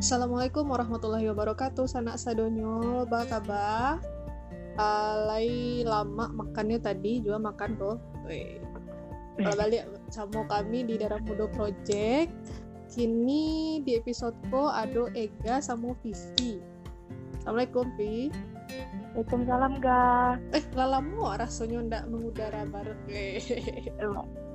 Assalamualaikum warahmatullahi wabarakatuh. Sanak sadonyo, ba kabar? Alai lama makannya tadi juga makan tuh. Kalau balik sama kami di Darah Mudo Project. Kini di episode ko ada Ega sama Vivi. Assalamualaikum Vi. Waalaikumsalam ga. Eh lalamu rasanya ndak mengudara bareng.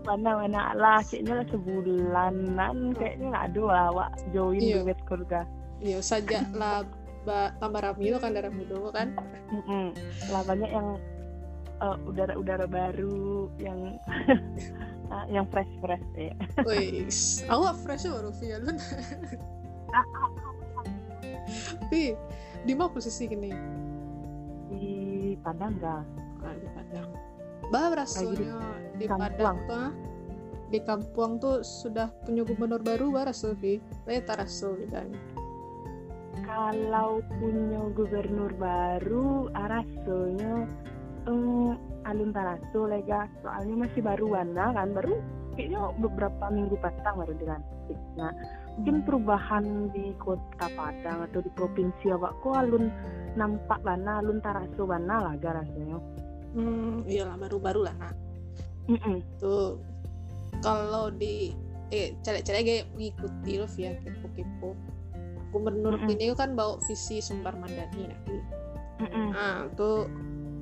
Mana mana lah, kayaknya lah sebulanan, kayaknya nggak ada lah, wak join Iya. duet keluarga. Iya saja lah ba, tambah rami lo kan darah mudo kan. Mm-mm. Lah banyak yang eh, udara-udara baru, yang ah, yang fresh fresh ya. Wis, awak fresh baru Vi ya lu. Vi, di mana posisi kini? Di Padang ga? Ah, di Padang. Bah rasanya di Kampung. Padang tuh ah, di kampung tuh sudah punya gubernur baru bah rasul Vi. Saya tak rasul gitu. Kalau punya gubernur baru, rasanya um, alun taraso lega, soalnya masih baru warna kan, baru kayaknya beberapa minggu pasang baru dilantik. Nah, mungkin perubahan di kota Padang atau di provinsi awak kok alun nampak warna alun taraso warna lah ga rasanya. Hmm, iyalah baru-baru lah nak. Mm-mm. Tuh kalau di eh cari-cari kayak mengikuti lo via kepo-kepo. Gubernur Mm-mm. ini kan bawa visi sumber madani nanti. Mm-mm. Nah, tuh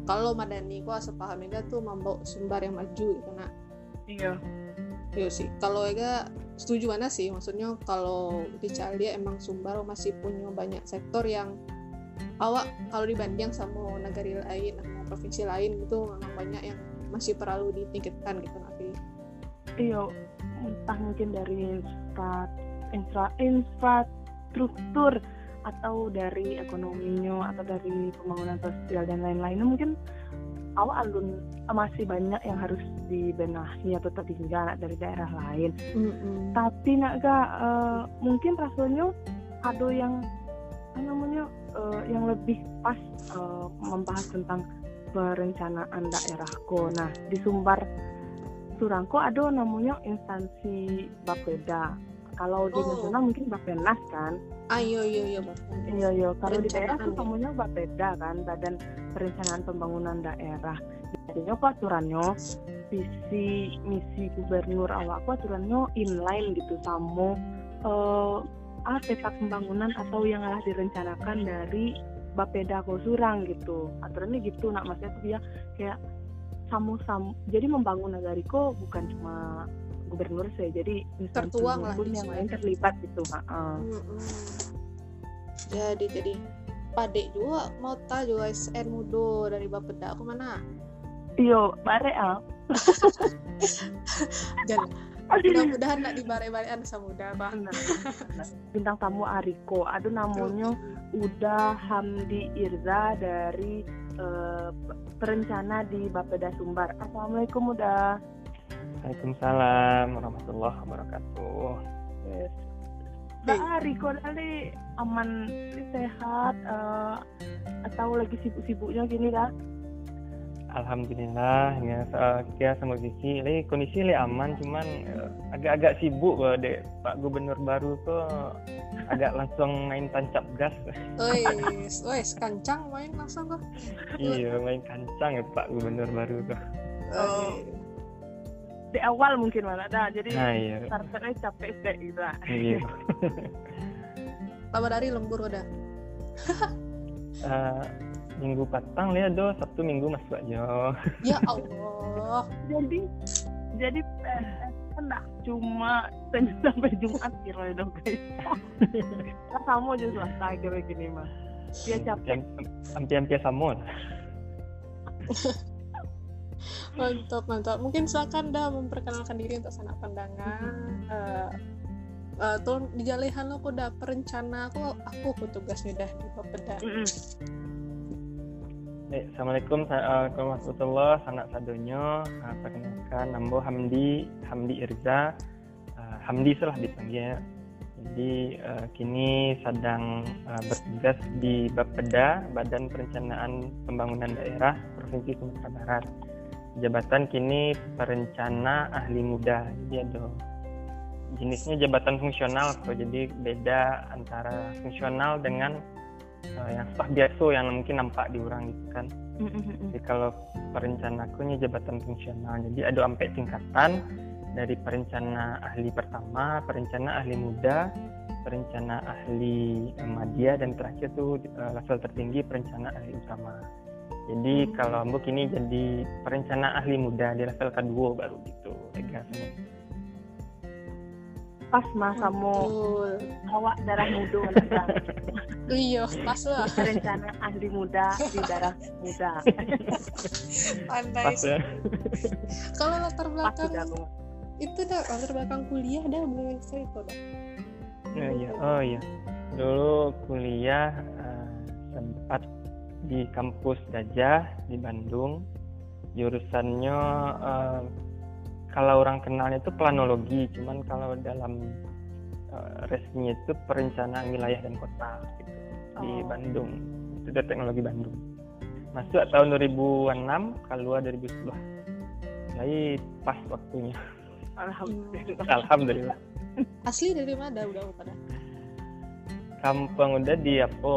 kalau madani gua sepaham tuh membawa sumber yang maju gitu nak. Iya. Iya sih. Kalau Ega setuju mana sih? Maksudnya kalau dicari emang Sumbar masih punya banyak sektor yang awak kalau dibanding sama negara lain, sama provinsi lain gitu memang banyak yang masih perlu ditingkatkan gitu nanti. Iya, entah mungkin dari infra, infra, infrastruktur atau dari ekonominya atau dari pembangunan sosial dan lain-lainnya mungkin awal alun masih banyak yang harus dibenahi atau tertinggal dari daerah lain. Tapi nak ga, eh, mungkin rasanya ada yang apa namanya eh, yang lebih pas eh, membahas tentang perencanaan daerahku. Nah di Sumbar Surangko ada namanya instansi Bapeda. Kalau di Oh. nasional mungkin Bapenas kan. Ayo yo yo Bang. Iya iya. Kalau di daerah tuh namanya Bapeda kan, Badan Perencanaan Pembangunan Daerah. Jadinya kok aturannya visi misi gubernur awak kok aturannya inline gitu sama eh ah, peta pembangunan atau yang telah direncanakan dari Bapeda Kosurang gitu. Aturannya gitu nak maksudnya tuh dia kayak samu samu jadi membangun nagariko bukan cuma gubernur saya jadi Tertuang lah pun yang lain terlibat gitu ha Jadi jadi Padek juga mau tahu juga SN Mudo dari Bapeda aku mana? iyo bare ah. Jangan. Mudah-mudahan nak dibare-barean sama muda bang. Bintang tamu Ariko. Ada namanya Uda Hamdi Irza dari eh, perencana di Bapeda Sumbar. Assalamualaikum Uda Waalaikumsalam warahmatullahi wabarakatuh. yes. Mbak Ariko tadi aman sehat eh, atau lagi sibuk-sibuknya gini lah Alhamdulillah ya uh, kita sama Vicky le kondisi le aman cuman eh, agak-agak sibuk kok dek Pak Gubernur baru kok agak langsung main tancap gas. Wes, wes kancang main langsung kok. iya main kancang ya Pak Gubernur baru kok. Oh. Di awal mungkin malah dah jadi Nah iya. starternya capek sih gitu lah. Iya. Lama dari lembur udah. Eh, minggu patang lihat do Sabtu Minggu masuk aja. Ya Allah. jadi jadi kan nggak cuma Senin sampai Jumat kira dong guys sama aja swasta kira gini mah dia capek Hampir-hampir sama lah. Mantap, mantap. Mungkin silakan dah memperkenalkan diri untuk sanak pandangan. Eh eh, tolong dijalehan lo kok udah perencana aku aku aku tugasnya dah di Bapeda. Mm-mm. Eh, Assalamualaikum sa- warahmatullahi sanak sadonyo Eh, perkenalkan nama Hamdi Hamdi Irza Eh, Hamdi salah dipanggil jadi eh, kini sedang eh, bertugas di Bapeda Badan Perencanaan Pembangunan Daerah Provinsi Sumatera Barat jabatan kini perencana ahli muda jadi ada jenisnya jabatan fungsional kok jadi beda antara fungsional dengan uh, yang staf biasa yang mungkin nampak di orang gitu kan. Jadi kalau perencana aku ini jabatan fungsional. Jadi ada sampai tingkatan dari perencana ahli pertama perencana ahli muda perencana ahli media dan terakhir tuh uh, level tertinggi perencana ahli utama jadi hmm. kalau Ambuk ini jadi perencana ahli muda di level kedua baru gitu Ega semua pas mah kamu bawa darah muda iya pas lah. Rencana ahli muda di darah muda. Pandai ya. kalau latar belakang itu dah latar belakang kuliah dah boleh saya itu dah. Oh iya. Oh iya. Dulu kuliah uh, sempat di kampus Gajah di Bandung. Jurusannya uh, kalau orang kenalnya itu planologi. Cuman kalau dalam uh, resminya itu perencanaan wilayah dan kota gitu, oh. di Bandung. Itu dari teknologi Bandung. Masuk tahun 2006 keluar 2010 jadi pas waktunya. Alhamdulillah. Alhamdulillah. Asli dari mana? Udah pada kampung udah di apa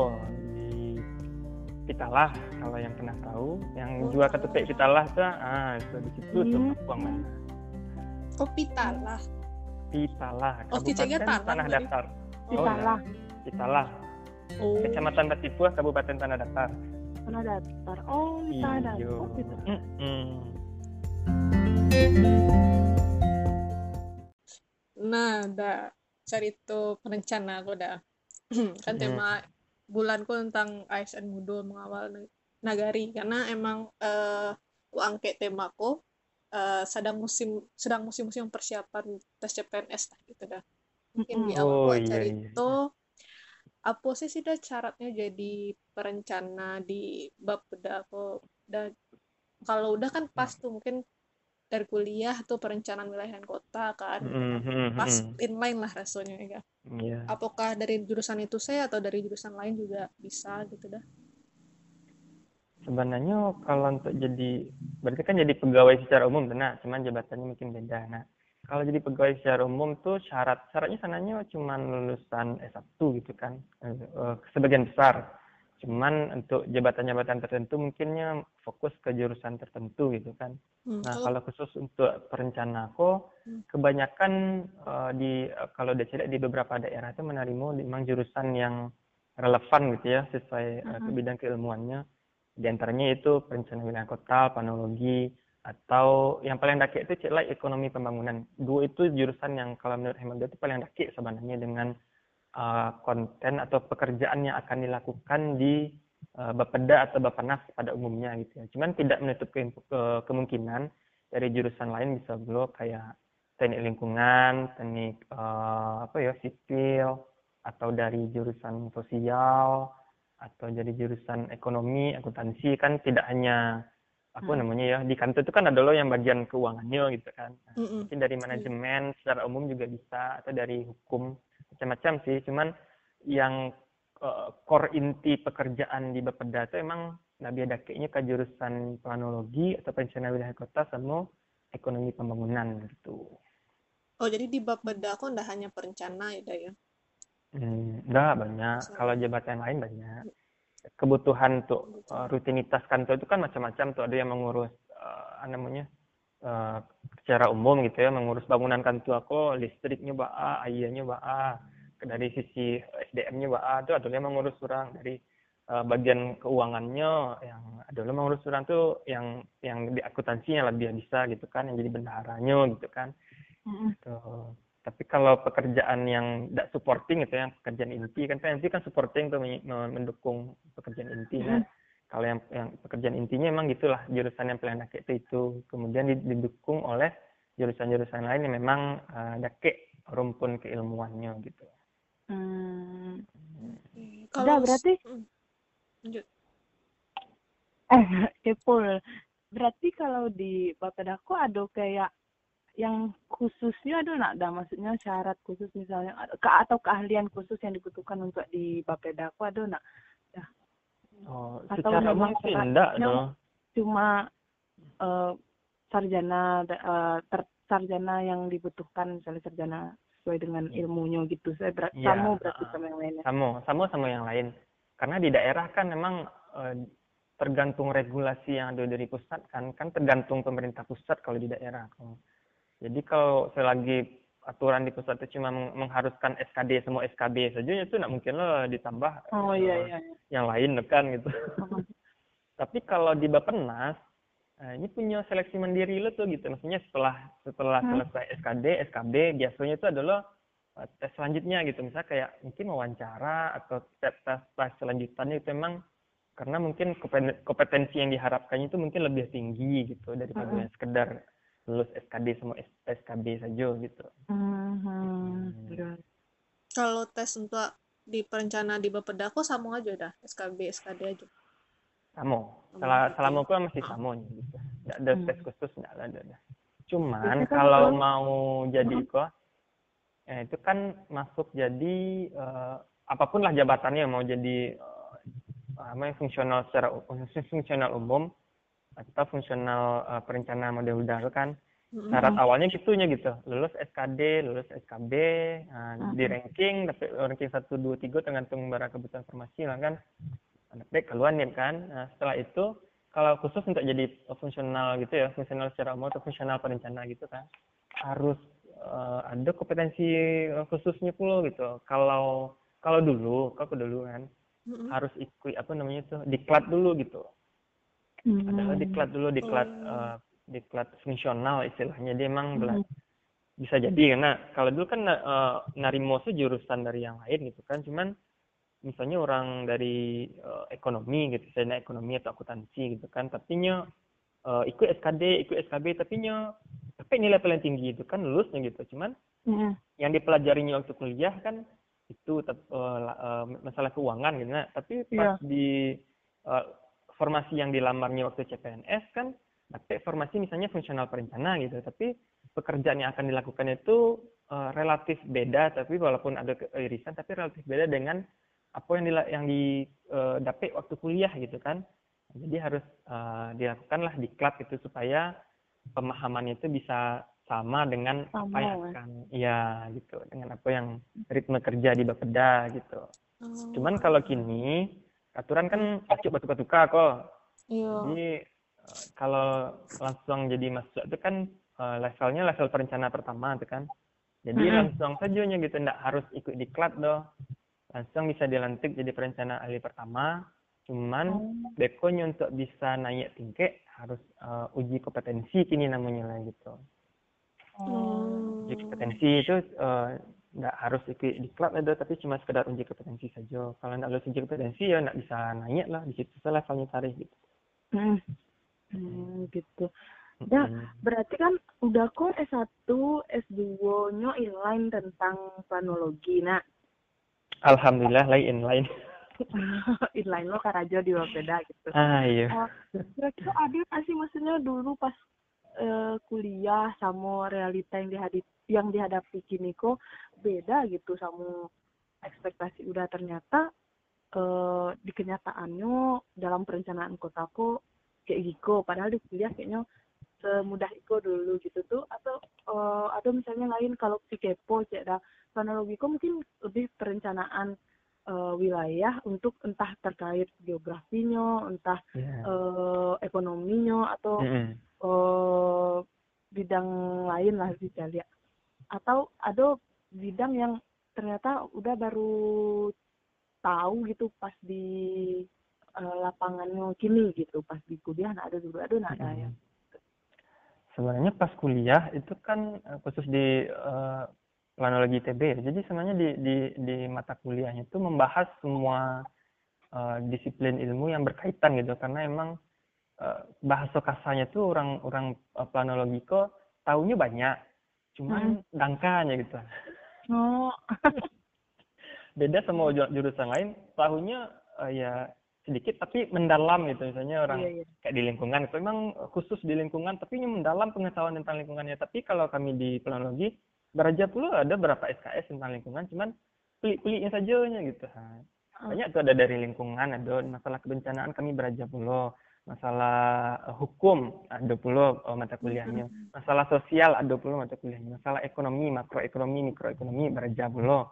Pitalah kalau yang pernah tahu yang oh, jual ketepek Pitalah tuh ah itu di situ hmm. tuh kampung mana Oh Pitalah. Pitalah. Oh Kabupaten Tanah Datar. Pitalah. Oh, Pitalah. Oh. Kecamatan Batipuah, Kabupaten Tanah Datar. Tanah Datar. Oh, Tanah Datar. Oh, mm -hmm. Nah, dah cari itu perencana aku dah. kan tema bulanku tentang ASN Mudo mengawal nagari karena emang uh, angket temaku uh, sedang musim sedang musim-musim persiapan tes CPNS lah gitu dah. Mungkin di awal oh, iya, iya, itu iya. apa sih sih dah syaratnya jadi perencana di bab beda aku dan kalau udah kan pas tuh mungkin dari kuliah tuh perencanaan wilayah dan kota kan. Mm -hmm. pas inline lah rasanya ya. Yeah. apakah dari jurusan itu saya atau dari jurusan lain juga bisa gitu dah. Sebenarnya kalau untuk jadi berarti kan jadi pegawai secara umum nah cuman jabatannya mungkin beda nah kalau jadi pegawai secara umum tuh syarat syaratnya sananya cuma lulusan S1 gitu kan. Uh, sebagian besar cuman untuk jabatan-jabatan tertentu mungkinnya fokus ke jurusan tertentu gitu kan hmm. nah kalau khusus untuk perencana aku hmm. kebanyakan uh, di uh, kalau dia di beberapa daerah itu menerima memang jurusan yang relevan gitu ya sesuai uh, ke bidang keilmuannya di antaranya itu perencanaan wilayah kota, panologi, atau yang paling daki itu cek ekonomi pembangunan. Dua itu jurusan yang kalau menurut hemat itu paling daki sebenarnya dengan uh, konten atau pekerjaan yang akan dilakukan di uh, Bapeda atau Bapanas pada umumnya gitu ya. Cuman tidak menutup ke, ke, kemungkinan dari jurusan lain bisa belum kayak teknik lingkungan, teknik uh, apa ya sipil atau dari jurusan sosial atau jadi jurusan ekonomi akuntansi kan tidak hanya apa hmm. namanya ya di kantor itu kan ada lo yang bagian keuangannya gitu kan nah, mm mungkin dari manajemen secara umum juga bisa atau dari hukum macam-macam sih cuman yang uh, core inti pekerjaan di Bapeda itu emang Nabi ada kayaknya ke jurusan planologi atau perencanaan wilayah kota sama ekonomi pembangunan gitu. Oh jadi di Bapeda aku ndak hanya perencana ya ya? Hmm, enggak banyak. Kalau jabatan lain banyak. Kebutuhan untuk uh, rutinitas kantor itu kan macam-macam tuh. Ada yang mengurus uh, namanya uh, secara umum gitu ya, mengurus bangunan kantor aku, listriknya baa, airnya baa. Dari sisi SDM-nya baa tuh ada yang mengurus orang dari uh, bagian keuangannya yang ada yang mengurus orang tuh yang yang di akuntansinya lebih bisa gitu kan, yang jadi bendaharanya gitu kan. Mm -hmm. Tuh tapi kalau pekerjaan yang tidak supporting gitu ya pekerjaan inti kan PNP kan supporting tuh mendukung pekerjaan inti nah hmm. Kalau yang yang pekerjaan intinya memang gitulah jurusan yang paling dake itu itu kemudian didukung oleh jurusan-jurusan lain yang memang uh, dake rumpun keilmuannya gitu hmm. kalau Udah, berarti hmm. lanjut eh berarti kalau di Bapedako ada kayak yang khususnya ada nak ada maksudnya syarat khusus misalnya ke atau keahlian khusus yang dibutuhkan untuk di Bapedako ada nak ya. Oh, atau memang sih enggak dong cuma uh, sarjana uh, ter, sarjana yang dibutuhkan misalnya sarjana sesuai dengan ilmunya gitu. Saya ber Iya, sama berarti sama yang lainnya. Sama, sama sama yang lain. Karena di daerah kan memang eh, tergantung regulasi yang ada dari pusat kan, kan tergantung pemerintah pusat kalau di daerah. Jadi kalau selagi aturan di pusat itu cuma meng- mengharuskan SKD semua SKB saja itu nggak mungkin lah ditambah Oh eh, iya iya. iya. yang lain kan gitu. Uh-uh. Tapi kalau di Bapenas eh, ini punya seleksi mandiri lo tuh gitu. Maksudnya setelah setelah Hmm. selesai SKD, SKB biasanya itu adalah eh, tes selanjutnya gitu. Misalnya kayak mungkin wawancara atau tes tes, tes selanjutannya itu memang karena mungkin kompeten- kompetensi yang diharapkannya itu mungkin lebih tinggi gitu daripada Hmm. sekedar lulus SKD sama SKB saja gitu. Hmm. Iya. Kalau tes untuk di perencana di Bapeda aku sama aja dah SKB SKD aja. Sama. Salah selama aku masih sama nih gitu. Nggak ada Hmm. tes khusus nggak ada. ada. Cuman kan kalau mau jadi Hmm. kok ya itu kan masuk jadi eh, apa pun lah jabatannya mau jadi eh, apa fungsional secara fungsional umum atau fungsional eh, perencana model udah kan syarat awalnya gitunya gitu. Lulus SKD lulus SKB nah, Mhm. di ranking tapi ranking satu dua tiga tergantung barang kebutuhan informasi lah kan. Dapat keluar nih kan. Nah, setelah itu kalau khusus untuk jadi fungsional gitu ya fungsional secara umum atau fungsional perencana gitu kan harus eh, ada kompetensi eh, khususnya pula gitu. Kalau kalau dulu kalau dulu kan Mm-mm. harus ikut apa namanya tuh diklat dulu gitu adalah Hmm. diklat dulu diklat Oh. eh, diklat fungsional istilahnya dia emang Hmm. bisa jadi karena kalau dulu kan eh, narimo itu jurusan dari yang lain gitu kan cuman misalnya orang dari eh, ekonomi gitu misalnya ekonomi atau akuntansi gitu kan tapi nya eh, ikut SKD ikut SKB tapi nya tapi nilai paling tinggi itu kan lulusnya gitu cuman Hmm. yang dipelajarinya waktu kuliah kan itu eh, la- eh, masalah keuangan gitu nah tapi pas Iya. di eh, formasi yang dilamarnya waktu CPNS kan dapat formasi misalnya fungsional perencana gitu tapi pekerjaan yang akan dilakukan itu eh, relatif beda tapi walaupun ada keirisan tapi relatif beda dengan apa yang dila- yang di eh, dapat waktu kuliah gitu kan jadi harus eh, dilakukanlah diklat gitu supaya pemahamannya itu bisa sama dengan apa Sama, yang ya. akan iya gitu dengan apa yang ritme kerja di Bapeda gitu Oh. cuman kalau kini aturan kan acuk batu-batuka kok Iya. jadi eh, kalau langsung jadi masuk itu kan eh, levelnya level perencana pertama itu kan. Jadi Mm-mm. langsung saja gitu nggak harus ikut diklat doh. Langsung bisa dilantik jadi perencana ahli pertama. Cuman Oh. bekonya untuk bisa naik tingkat harus eh, uji kompetensi kini namanya lah gitu. Oh. Uji kompetensi itu eh, nggak harus ikut diklat ada tapi cuma sekedar uji kompetensi saja. Kalau nggak lulus uji kompetensi ya nggak bisa naik lah di situ saja levelnya tarik gitu. Hmm. Hmm, gitu. Dah, Mm-mm. berarti kan udah kok S1, S2-nya inline tentang planologi. Nah, Alhamdulillah lain lain. inline lo karajo di Wapeda gitu. Ah iya. Oh, kira-kira ada nggak sih maksudnya dulu pas eh, kuliah sama realita yang dihadapi yang dihadapi kini kok beda gitu sama ekspektasi. Udah ternyata eh, di kenyataannya dalam perencanaan kotaku kayak gitu padahal di kuliah kayaknya semudah itu dulu gitu tuh. Atau eh, atau misalnya lain kalau si kepo cek dah planologi kok mungkin lebih perencanaan eh, wilayah untuk entah terkait geografinya entah Iya. eh, ekonominya atau eh, bidang lain lah bisa lihat atau ada bidang yang ternyata udah baru tahu gitu pas di eh, lapangannya kini gitu pas di kuliah nah ada dulu ada nah ada ya Sebenarnya pas kuliah itu kan eh, khusus di eh, planologi TB ya. Jadi sebenarnya di di di mata kuliahnya itu membahas semua eh, disiplin ilmu yang berkaitan gitu karena emang eh, bahasa kasarnya tuh orang orang eh, planologi kok taunya banyak. Cuman dangkanya gitu. oh. Beda sama ju- jurusan lain, tahunya eh, ya sedikit tapi mendalam gitu. Misalnya orang iya iya. kayak di lingkungan itu memang khusus di lingkungan tapi ini mendalam pengetahuan tentang lingkungannya. Tapi kalau kami di planologi beraja pula ada berapa SKS tentang lingkungan cuman pelik-peliknya saja gitu. Ha. banyak tuh ada dari lingkungan ada masalah kebencanaan kami beraja pula masalah uh, hukum ada pula uh, mata kuliahnya. masalah sosial ada pula mata kuliahnya. Masalah ekonomi makroekonomi mikroekonomi beraja pula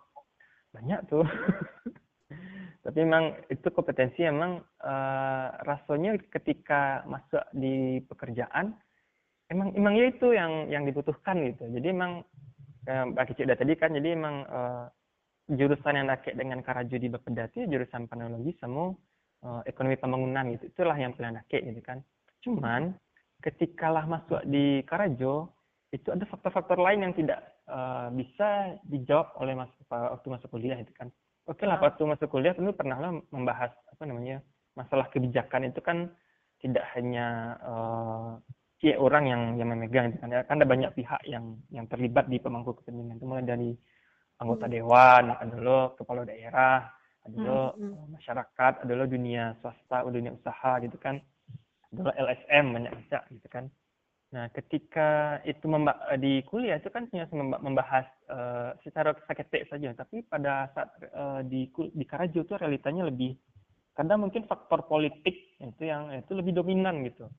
banyak tuh. Tapi memang itu kompetensi emang uh, rasanya ketika masuk di pekerjaan emang emang ya itu yang yang dibutuhkan gitu. Jadi emang eh, Mbak Kicik udah tadi kan jadi emang uh, jurusan yang nakek dengan Karajo di Bapeda itu jurusan panologi sama uh, ekonomi pembangunan gitu. Itulah yang paling nakek gitu kan. Cuman ketikalah masuk di Karajo itu ada faktor-faktor lain yang tidak uh, bisa dijawab oleh mas waktu masuk kuliah itu kan. Oke okay lah waktu masuk kuliah tentu pernah lah membahas apa namanya masalah kebijakan itu kan tidak hanya uh, orang yang yang memegang itu kan. Ya kan ada banyak pihak yang yang terlibat di pemangku kepentingan. Itu mulai dari anggota hmm. dewan adalah kepala daerah adalah hmm, hmm. masyarakat adalah dunia swasta dunia usaha gitu kan. Adalah LSM banyak baca gitu kan. Nah ketika itu di kuliah itu kan hanya membahas uh, secara saketek saja. Tapi pada saat uh, di di Karajo itu realitanya lebih kadang mungkin faktor politik itu yang itu lebih dominan gitu.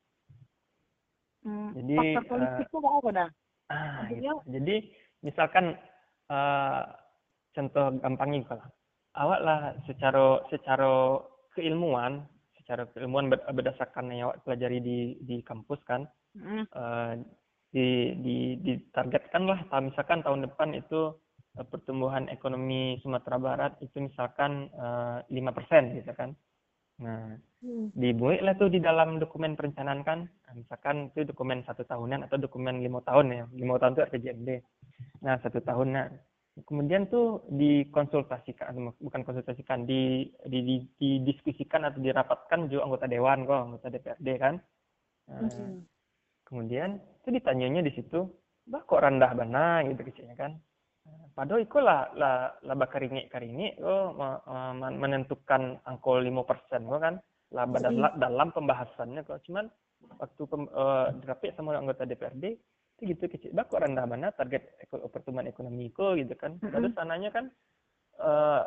Hmm, jadi faktor politik uh, itu apa dah ah, gitu. jadi misalkan uh, contoh gampangnya kalau awak lah secara secara keilmuan secara keilmuan berdasarkan yang awak pelajari di di kampus kan mm. uh, di di ditargetkan lah misalkan tahun depan itu uh, pertumbuhan ekonomi Sumatera Barat itu misalkan lima uh, persen gitu kan. Nah mm. dibuat lah tuh di dalam dokumen perencanaan kan. Misalkan itu dokumen satu tahunan atau dokumen lima tahun ya. Lima tahun itu RPJMD nah satu tahun nah kemudian tuh dikonsultasikan bukan konsultasikan di, di, di didiskusikan atau dirapatkan juga anggota dewan kok anggota DPRD kan. Nah, hmm. kemudian itu ditanyanya di situ bah kok rendah bana? Gitu kecilnya kan. Nah, padahal itu lah lah lah karingi karingi oh menentukan angko lima persen kok kan lah dalam, dalam pembahasannya kok. Cuman waktu pem, uh, sama anggota DPRD itu gitu kecil bah kok rendah mana target pertumbuhan ekonomi itu gitu kan padahal sananya kan uh,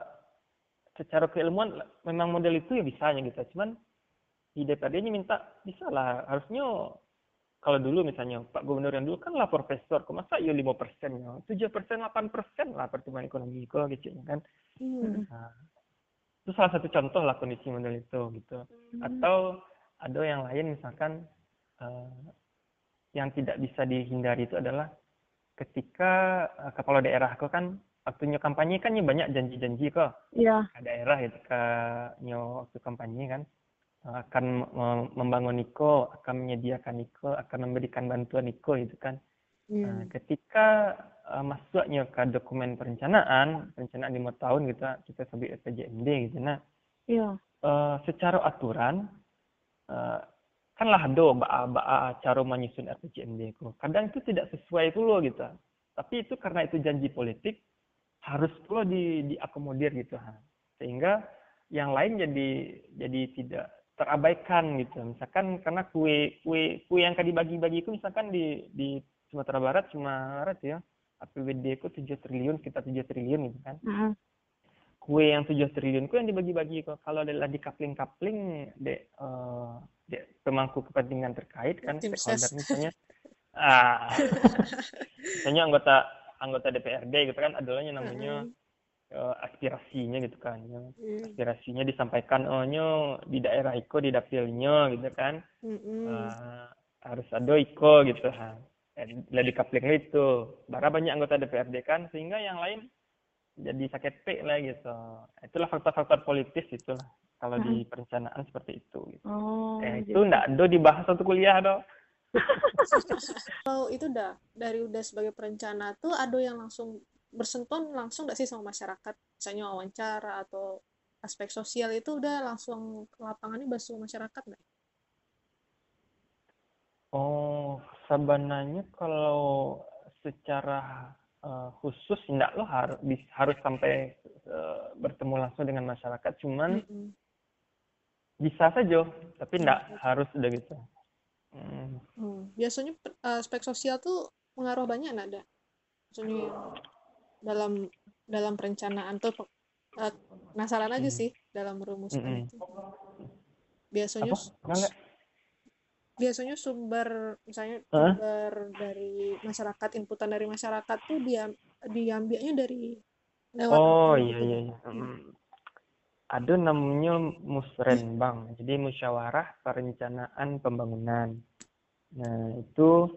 secara keilmuan memang model itu ya bisanya gitu cuman di DPRD nya minta bisa lah harusnya kalau dulu misalnya Pak Gubernur yang dulu kan lah profesor, kok masa ya lima persen ya, tujuh persen, delapan persen lah pertumbuhan ekonomi itu gitu kan. Hmm. Nah, itu salah satu contoh lah kondisi model itu gitu. Hmm. Atau ada yang lain misalkan uh, yang tidak bisa dihindari itu adalah ketika uh, kepala daerah kok kan waktunya kampanye kan ya banyak janji-janji kok iya ke daerah itu ke nyo waktu kampanye kan akan membangun Niko, akan menyediakan Niko, akan memberikan bantuan Niko itu kan. Hmm. Nah, ketika uh, masuknya ke dokumen perencanaan, perencanaan lima tahun gitu, kita sebut RPJMD gitu. Nah, iya. Uh, secara aturan uh, kan lah do ba ba cara menyusun RPJMD itu kadang itu tidak sesuai pula gitu. Tapi itu karena itu janji politik harus pula di diakomodir gitu sehingga yang lain jadi jadi tidak terabaikan gitu. Misalkan karena kue kue kue yang kadi dibagi-bagi itu misalkan di di Sumatera Barat cuma Barat ya APBD itu 7 triliun kita 7 triliun gitu kan. Uh -huh. Kue yang 7 triliun itu yang dibagi-bagi kalau adalah di kapling-kapling de uh, pemangku kepentingan terkait kan stakeholder misalnya. Ah. Misalnya anggota anggota DPRD gitu kan adanya namanya uh, aspirasinya gitu kan mm. aspirasinya disampaikan ohnya di daerah Iko di dapilnya gitu kan. Uh, harus ada Iko gitu kan lah di kapling itu. Bara banyak anggota DPRD kan sehingga yang lain jadi sakit P lah gitu itulah faktor-faktor politis itulah kalau di perencanaan seperti itu gitu. Oh, eh, itu enggak ada dibahas satu kuliah do. Kalau itu udah dari udah sebagai perencana tuh ada yang langsung bersentuhan langsung enggak sih sama masyarakat, misalnya wawancara atau aspek sosial itu udah langsung ke lapangannya basuh masyarakat enggak? Oh, sebenarnya kalau secara uh, khusus enggak lo harus harus sampai uh, bertemu langsung dengan masyarakat, cuman mm -hmm bisa saja tapi enggak hmm. harus udah gitu hmm. Hmm. biasanya aspek sosial tuh pengaruh banyak ada maksudnya dalam dalam perencanaan tuh uh, penasaran aja hmm. sih dalam merumuskan hmm. itu biasanya biasanya sumber misalnya Hah? sumber dari masyarakat inputan dari masyarakat tuh dia diambilnya dari lewat Oh iya gitu iya iya. Hmm. Ada namanya musrenbang, jadi musyawarah perencanaan pembangunan. Nah itu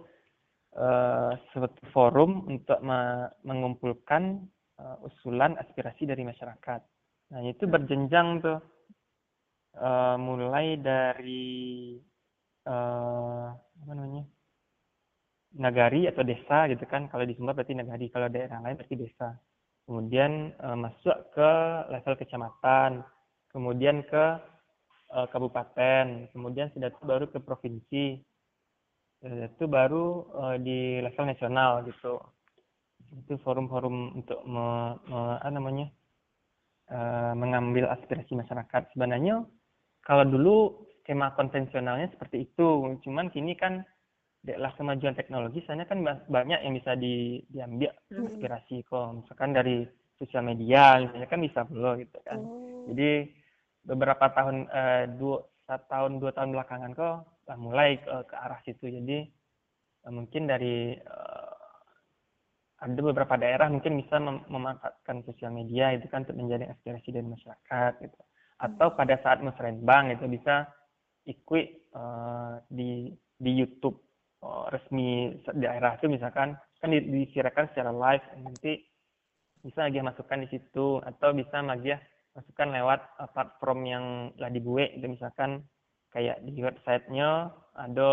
suatu forum untuk me- mengumpulkan eh, usulan aspirasi dari masyarakat. Nah itu berjenjang tuh, Eh, mulai dari eh, apa namanya nagari atau desa gitu kan. Kalau di Sumbar berarti nagari, kalau daerah lain berarti desa. Kemudian eh, masuk ke level kecamatan, kemudian ke eh, kabupaten, kemudian sudah itu baru ke provinsi, sudah itu baru eh, di level nasional gitu. Itu forum-forum untuk me- me- apa namanya eh, mengambil aspirasi masyarakat. Sebenarnya kalau dulu skema konvensionalnya seperti itu, cuman kini kan lah kemajuan teknologi, soalnya kan ba- banyak yang bisa di, diambil Hmm. inspirasi kok. Misalkan dari sosial media misalnya kan bisa dulu gitu kan. Oh. jadi beberapa tahun eh, dua satu tahun dua tahun belakangan kok lah mulai ke, ke arah situ. Jadi eh, mungkin dari eh, ada beberapa daerah mungkin bisa mem- memanfaatkan sosial media itu kan untuk menjadi aspirasi dari masyarakat gitu. Atau pada saat musrenbang itu bisa ikut eh, di di YouTube eh, resmi daerah itu misalkan kan di- disiarkan secara live nanti bisa lagi masukkan di situ atau bisa lagi masukkan lewat eh, platform yang lah dibuat itu misalkan kayak di websitenya ada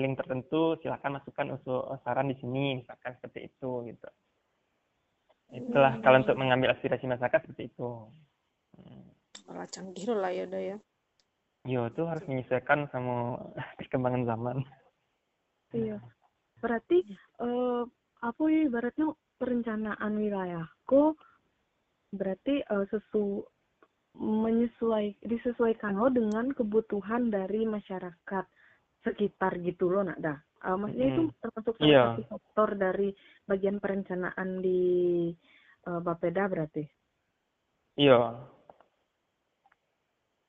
link tertentu silakan masukkan usul saran di sini misalkan seperti itu gitu itulah Hmm. kalau untuk mengambil aspirasi masyarakat seperti itu Hmm. Malah canggih lah ya udah ya. Yo tuh harus menyesuaikan sama perkembangan zaman. Iya. Berarti eh apa ya ibaratnya perencanaan wilayahku berarti eh, sesu menyesuai disesuaikan lo dengan kebutuhan dari masyarakat sekitar gitu loh nak dah. Eh, maksudnya itu Mm. termasuk salah Iya. satu faktor dari bagian perencanaan di eh, Bapeda berarti. Iya.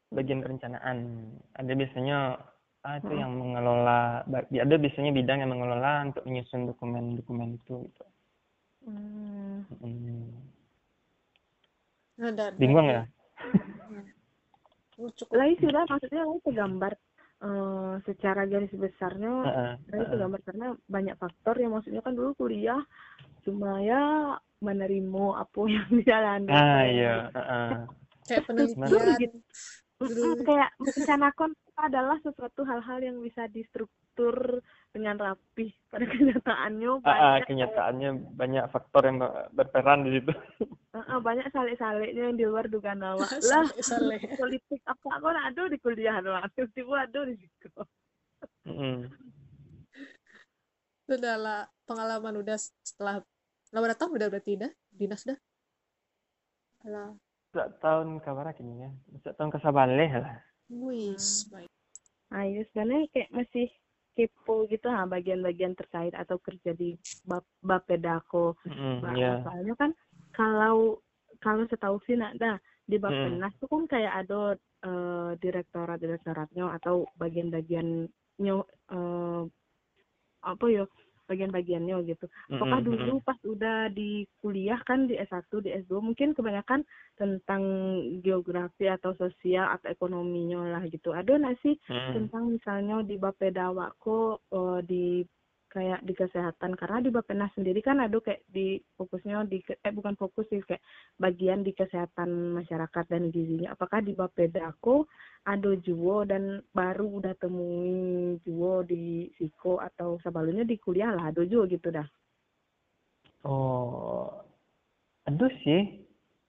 Bagian perencanaan ada biasanya ah, itu Mm. yang mengelola ba- ada biasanya bidang yang mengelola untuk menyusun dokumen-dokumen itu gitu. Hmm. Hmm. Nah, dan Bingung ya? Cukup Lah itu sudah maksudnya lo gambar eh, secara garis besarnya Heeh, Nah, itu heeh. gambar karena banyak faktor ya maksudnya kan dulu kuliah cuma ya menerima apa yang dijalani. Ah iya, heeh. kayak Betul penelitian gitu. Dulu. kayak merencanakan adalah sesuatu hal-hal yang bisa distruktur dengan rapi. Pada kenyataannya Ah, ah, banyak kenyataannya banyak faktor yang ber- berperan di situ. eh, eh, banyak salik-saliknya yang di luar dugaan awak. lah Saleh. politik apa aku ada di kuliah doang tiba-tiba ada di situ. Mm-mm. itu adalah pengalaman udah setelah lah berapa tahun udah berarti dah dinas dah lah Sejak tahun kabar kini ya. Sejak tahun kesabaleh lah. wis baik Nah, ya sebenarnya kayak masih kepo gitu ha bagian-bagian terkait atau kerja di bap Bapedako. Mm-mm, Bah, Iya. Soalnya kan kalau kalau setahu sih nak dah di Bappenas tuh kan kayak ada eh, direktorat-direktoratnya atau bagian-bagiannya eh, apa ya bagian-bagiannya gitu. Apakah dulu pas udah di kuliah kan di S1, di S2 mungkin kebanyakan tentang geografi atau sosial atau ekonominya lah gitu. Ada nggak sih Mm-mm. tentang misalnya di Bapeda Wako eh, di kayak di kesehatan karena di Bappenas sendiri kan ada kayak di fokusnya di eh bukan fokus sih kayak bagian di kesehatan masyarakat dan gizinya apakah di Bapeda aku ada juwo dan baru udah temui juwo di Siko atau sebelumnya di kuliah lah ada juwo gitu dah Oh, aduh sih.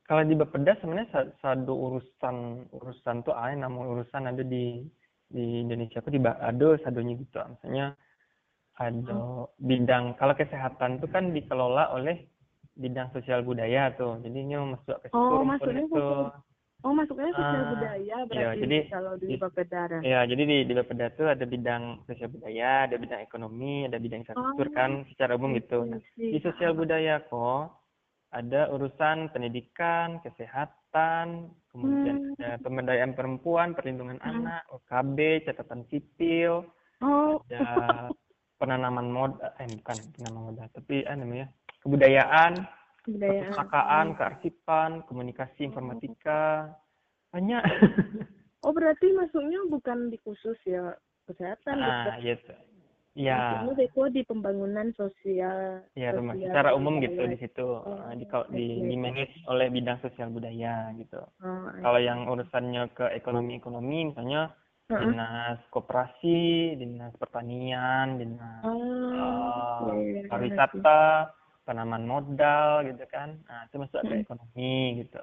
Kalau di Bapeda sebenarnya sa- satu urusan urusan tuh ada namun urusan ada di di Indonesia tuh di ada sadonya gitu. Misalnya ada bidang kalau kesehatan tuh kan dikelola oleh bidang sosial budaya tuh. Jadinya masuk ke situ Oh, masuknya itu. oh masuknya sosial Ah, budaya iya, berarti jadi- kalau di di- Bapeda dah Ya, jadi di di Bapeda tuh ada bidang sosial budaya, ada bidang ekonomi, ada bidang infrastruktur Oh, kan secara umum gitu. Nah, di sosial budaya kok ada urusan pendidikan, kesehatan, kemudian Hmm. ada pemberdayaan perempuan, perlindungan Hmm. anak, OKB, catatan sipil, Oh, ada penanaman mod eh bukan penanaman modal tapi apa namanya kebudayaan kebudayaan. perpustakaan kearsipan komunikasi informatika banyak. Oh, berarti masuknya bukan di khusus ya kesehatan, ah gitu. Ya Masuknya Deko di pembangunan sosial. ya rumah sosial secara umum gitu budaya. di situ. Oh, eh, di di, di manage oleh bidang sosial budaya gitu. Oh, kalau yang urusannya ke ekonomi ekonomi misalnya Heeh. dinas koperasi dinas pertanian dinas Oh, oke, ngerti. pariwisata penanaman modal gitu kan nah itu masuk ke Mm. ekonomi gitu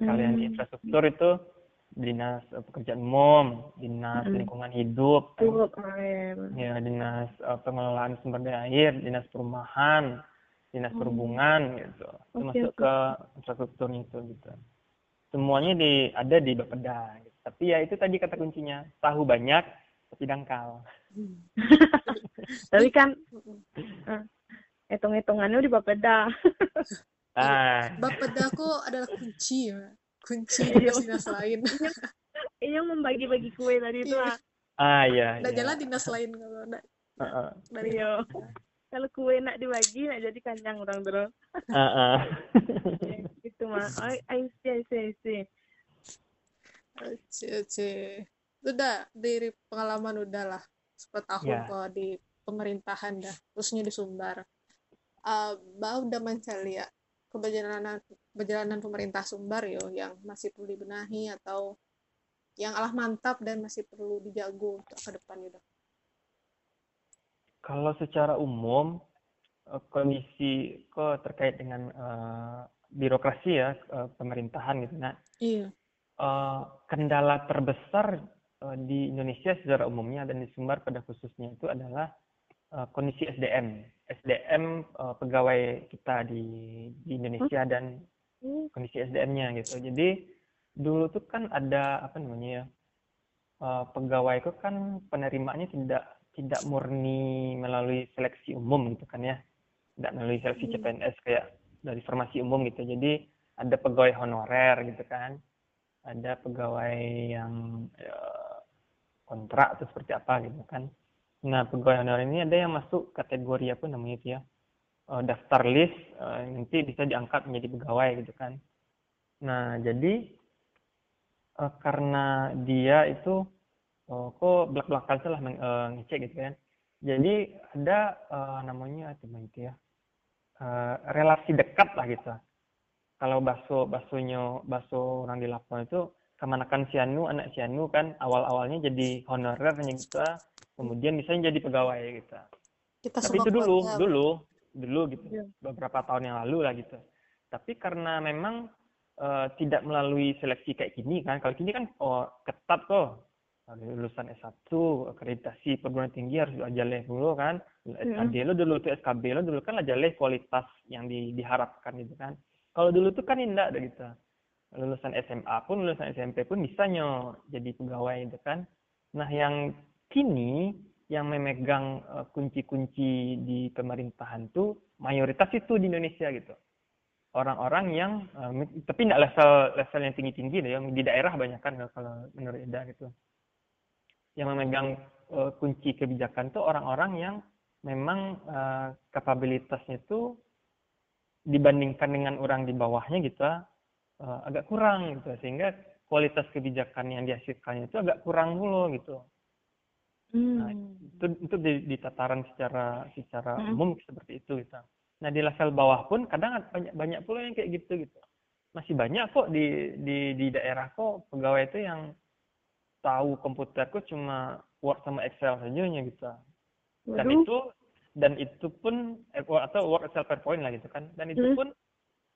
kalau yang di Hmm. infrastruktur itu dinas eh, pekerjaan umum dinas Mm. lingkungan hidup kan. Oh, iya, benar. ya dinas eh, pengelolaan sumber daya air dinas perumahan dinas Hmm. perhubungan gitu itu Oke, masuk oke. ke infrastrukturnya itu gitu semuanya di ada di Bapeda. Tapi ya itu tadi kata kuncinya tahu banyak tapi dangkal Tapi kan eh, hitung-hitungannya di Bapeda. ah Bapedaku adalah kunci ya. Kunci Iya. dinas lain. Iya membagi-bagi kue tadi itu Iya. ah. ah ya, Nah, ya. jalan dinas lain kalau ada Heeh. dari Iya. Kalau kue nak dibagi nak jadi kanyang orang terus. Heeh. Ya, gitu mah. Oh, I see, I see, I see. Oce. Udah dari pengalaman udah lah sepetahun Ya. kok di pemerintahan dah, khususnya di Sumbar. Uh, Bau udah mencari ya keberjalanan perjalanan pemerintah Sumbar yo yang masih perlu dibenahi atau yang alah mantap dan masih perlu dijago untuk ke depan gitu. Kalau secara umum eh, kondisi kok terkait dengan eh, birokrasi ya eh, pemerintahan gitu nah Iya. Eh, kendala terbesar eh, di Indonesia secara umumnya dan di Sumbar pada khususnya itu adalah eh, kondisi SDM SDM pegawai kita di di Indonesia dan Hmm. kondisi SDM-nya gitu. Jadi dulu tuh kan ada apa namanya ya pegawai itu kan penerimaannya tidak tidak murni melalui seleksi umum gitu kan ya, tidak melalui seleksi Hmm. CPNS kayak dari formasi umum gitu. Jadi ada pegawai honorer gitu kan, ada pegawai yang eh, kontrak atau seperti apa gitu kan. Nah pegawai honorer ini ada yang masuk kategori apa namanya itu ya? eh, daftar list eh, nanti bisa diangkat menjadi pegawai gitu kan. Nah jadi eh, karena dia itu kok belak belakan salah ngecek gitu kan. Jadi ada namanya apa itu ya relasi dekat lah gitu. Kalau bakso baksonya bakso orang di Lampung itu kemanakan si Anu anak si Anu kan awal awalnya jadi honorer hanya gitu kemudian bisa jadi pegawai gitu. Kita tapi itu dulu keluarga. dulu dulu gitu Iya. beberapa tahun yang lalu lah gitu. Tapi karena memang eh, tidak melalui seleksi kayak gini kan kalau gini kan oh ketat kok. Lulusan S1 akreditasi perguruan tinggi harus ajaleh dulu kan. SKD lo dulu tuh SKB lo dulu kan ajaleh kualitas yang di- diharapkan gitu kan kalau dulu tuh kan indah ada gitu. Lulusan SMA pun lulusan SMP pun bisa nyo jadi pegawai gitu kan. Nah yang kini yang memegang eh, kunci-kunci di pemerintahan tuh mayoritas itu di Indonesia gitu. Orang-orang yang eh, tapi tidak level level yang tinggi-tinggi deh yang di daerah banyak kan kalau menurut Eda gitu. Yang memegang eh, kunci kebijakan tuh orang-orang yang memang kapabilitasnya tuh dibandingkan dengan orang di bawahnya gitu eh, agak kurang gitu sehingga kualitas kebijakan yang dihasilkannya itu agak kurang dulu gitu Nah, Hmm. itu itu di, di tataran secara secara Mm-mm. umum seperti itu gitu. Nah di level bawah pun kadang ada banyak banyak pula yang kayak gitu gitu. Masih banyak kok di di di daerah kok pegawai itu yang tahu komputer kok cuma Word sama Excel saja gitu. Dan Waduh. itu dan itu pun eh, atau Word Excel PowerPoint lah gitu kan. Dan itu Hmm. pun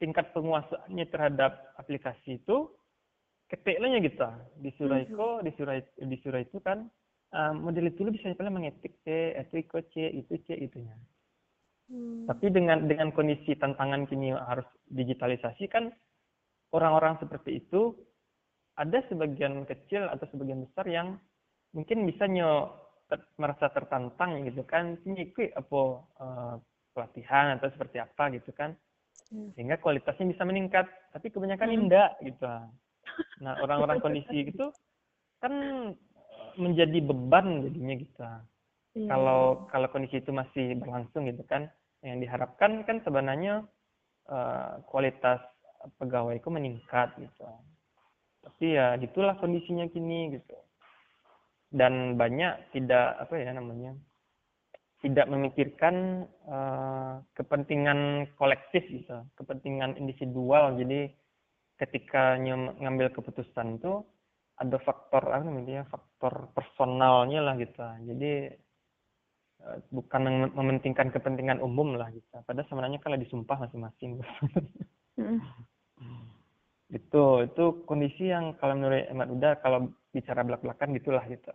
tingkat penguasaannya terhadap aplikasi itu ketiknya gitu. Disuruh Hmm. itu disuruh disuruh itu kan eh, model itu lu bisa paling mengetik C, ikut C, itu C itunya. Hmm. Tapi dengan dengan kondisi tantangan kini harus digitalisasi kan orang-orang seperti itu ada sebagian kecil atau sebagian besar yang mungkin bisa nyo ter- merasa tertantang gitu kan ini ikut apa eh, pelatihan atau seperti apa gitu kan Hmm. sehingga kualitasnya bisa meningkat tapi kebanyakan Hmm. gitu nah orang-orang kondisi gitu kan eh, menjadi beban jadinya gitu Iya. kalau kalau kondisi itu masih berlangsung gitu kan yang diharapkan kan sebenarnya eh, kualitas pegawaiku meningkat gitu tapi ya gitulah kondisinya kini gitu dan banyak tidak apa ya namanya tidak memikirkan eh, kepentingan kolektif gitu kepentingan individual. Jadi ketika ngambil keputusan tuh ada faktor apa namanya faktor personalnya lah gitu. Jadi eh, bukan mem- mementingkan kepentingan umum lah gitu. Padahal sebenarnya kalau disumpah masing-masing. Mm. itu itu kondisi yang kalau menurut Ahmad Uda kalau bicara belak-belakan gitulah gitu.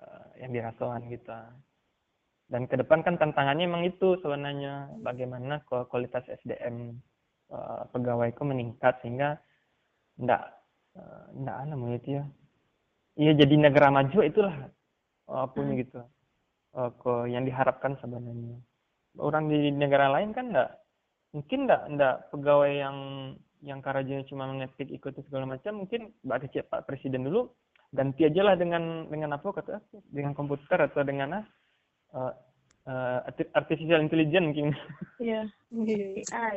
Eh, yang dirasakan gitu. Dan ke depan kan tantangannya emang itu sebenarnya. Bagaimana ku- kualitas SDM eh, pegawaiku meningkat sehingga ndak eh, ndak namanya itu ya. Iya jadi negara maju itulah eh, punya gitu. Eh, ke yang diharapkan sebenarnya. Orang di negara lain kan ndak mungkin ndak ndak pegawai yang yang kerajanya cuma mengetik ikut segala macam mungkin Mbak kecil Pak Presiden dulu ganti aja lah dengan dengan apa kata dengan komputer atau dengan eh, arti- artificial intelligence mungkin Iya. Iya. AI.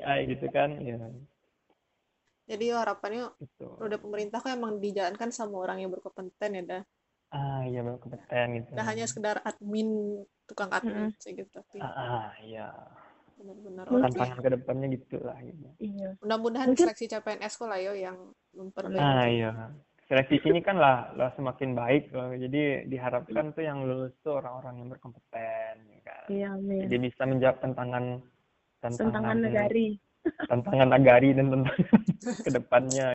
AI gitu kan ya Jadi harapannya gitu roda pemerintah kan emang dijalankan sama orang yang berkompeten ya dah. ah iya baru kompeten gitu Nah hanya sekedar admin, tukang admin sih gitu. Tapi ah, ah iya benar-benar tantangan ke depannya gitu lah gitu. Iya. mudah-mudahan Mungkin- seleksi CPNS kok lah yo yang memperbaiki. ah iya seleksi sini kan lah, lah semakin baik loh. jadi diharapkan tuh yang lulus tuh orang-orang yang berkompeten ya kan Iya, amin. jadi bisa menjawab tantangan Tantangan negari. tantangan negari dan tantangan ke depannya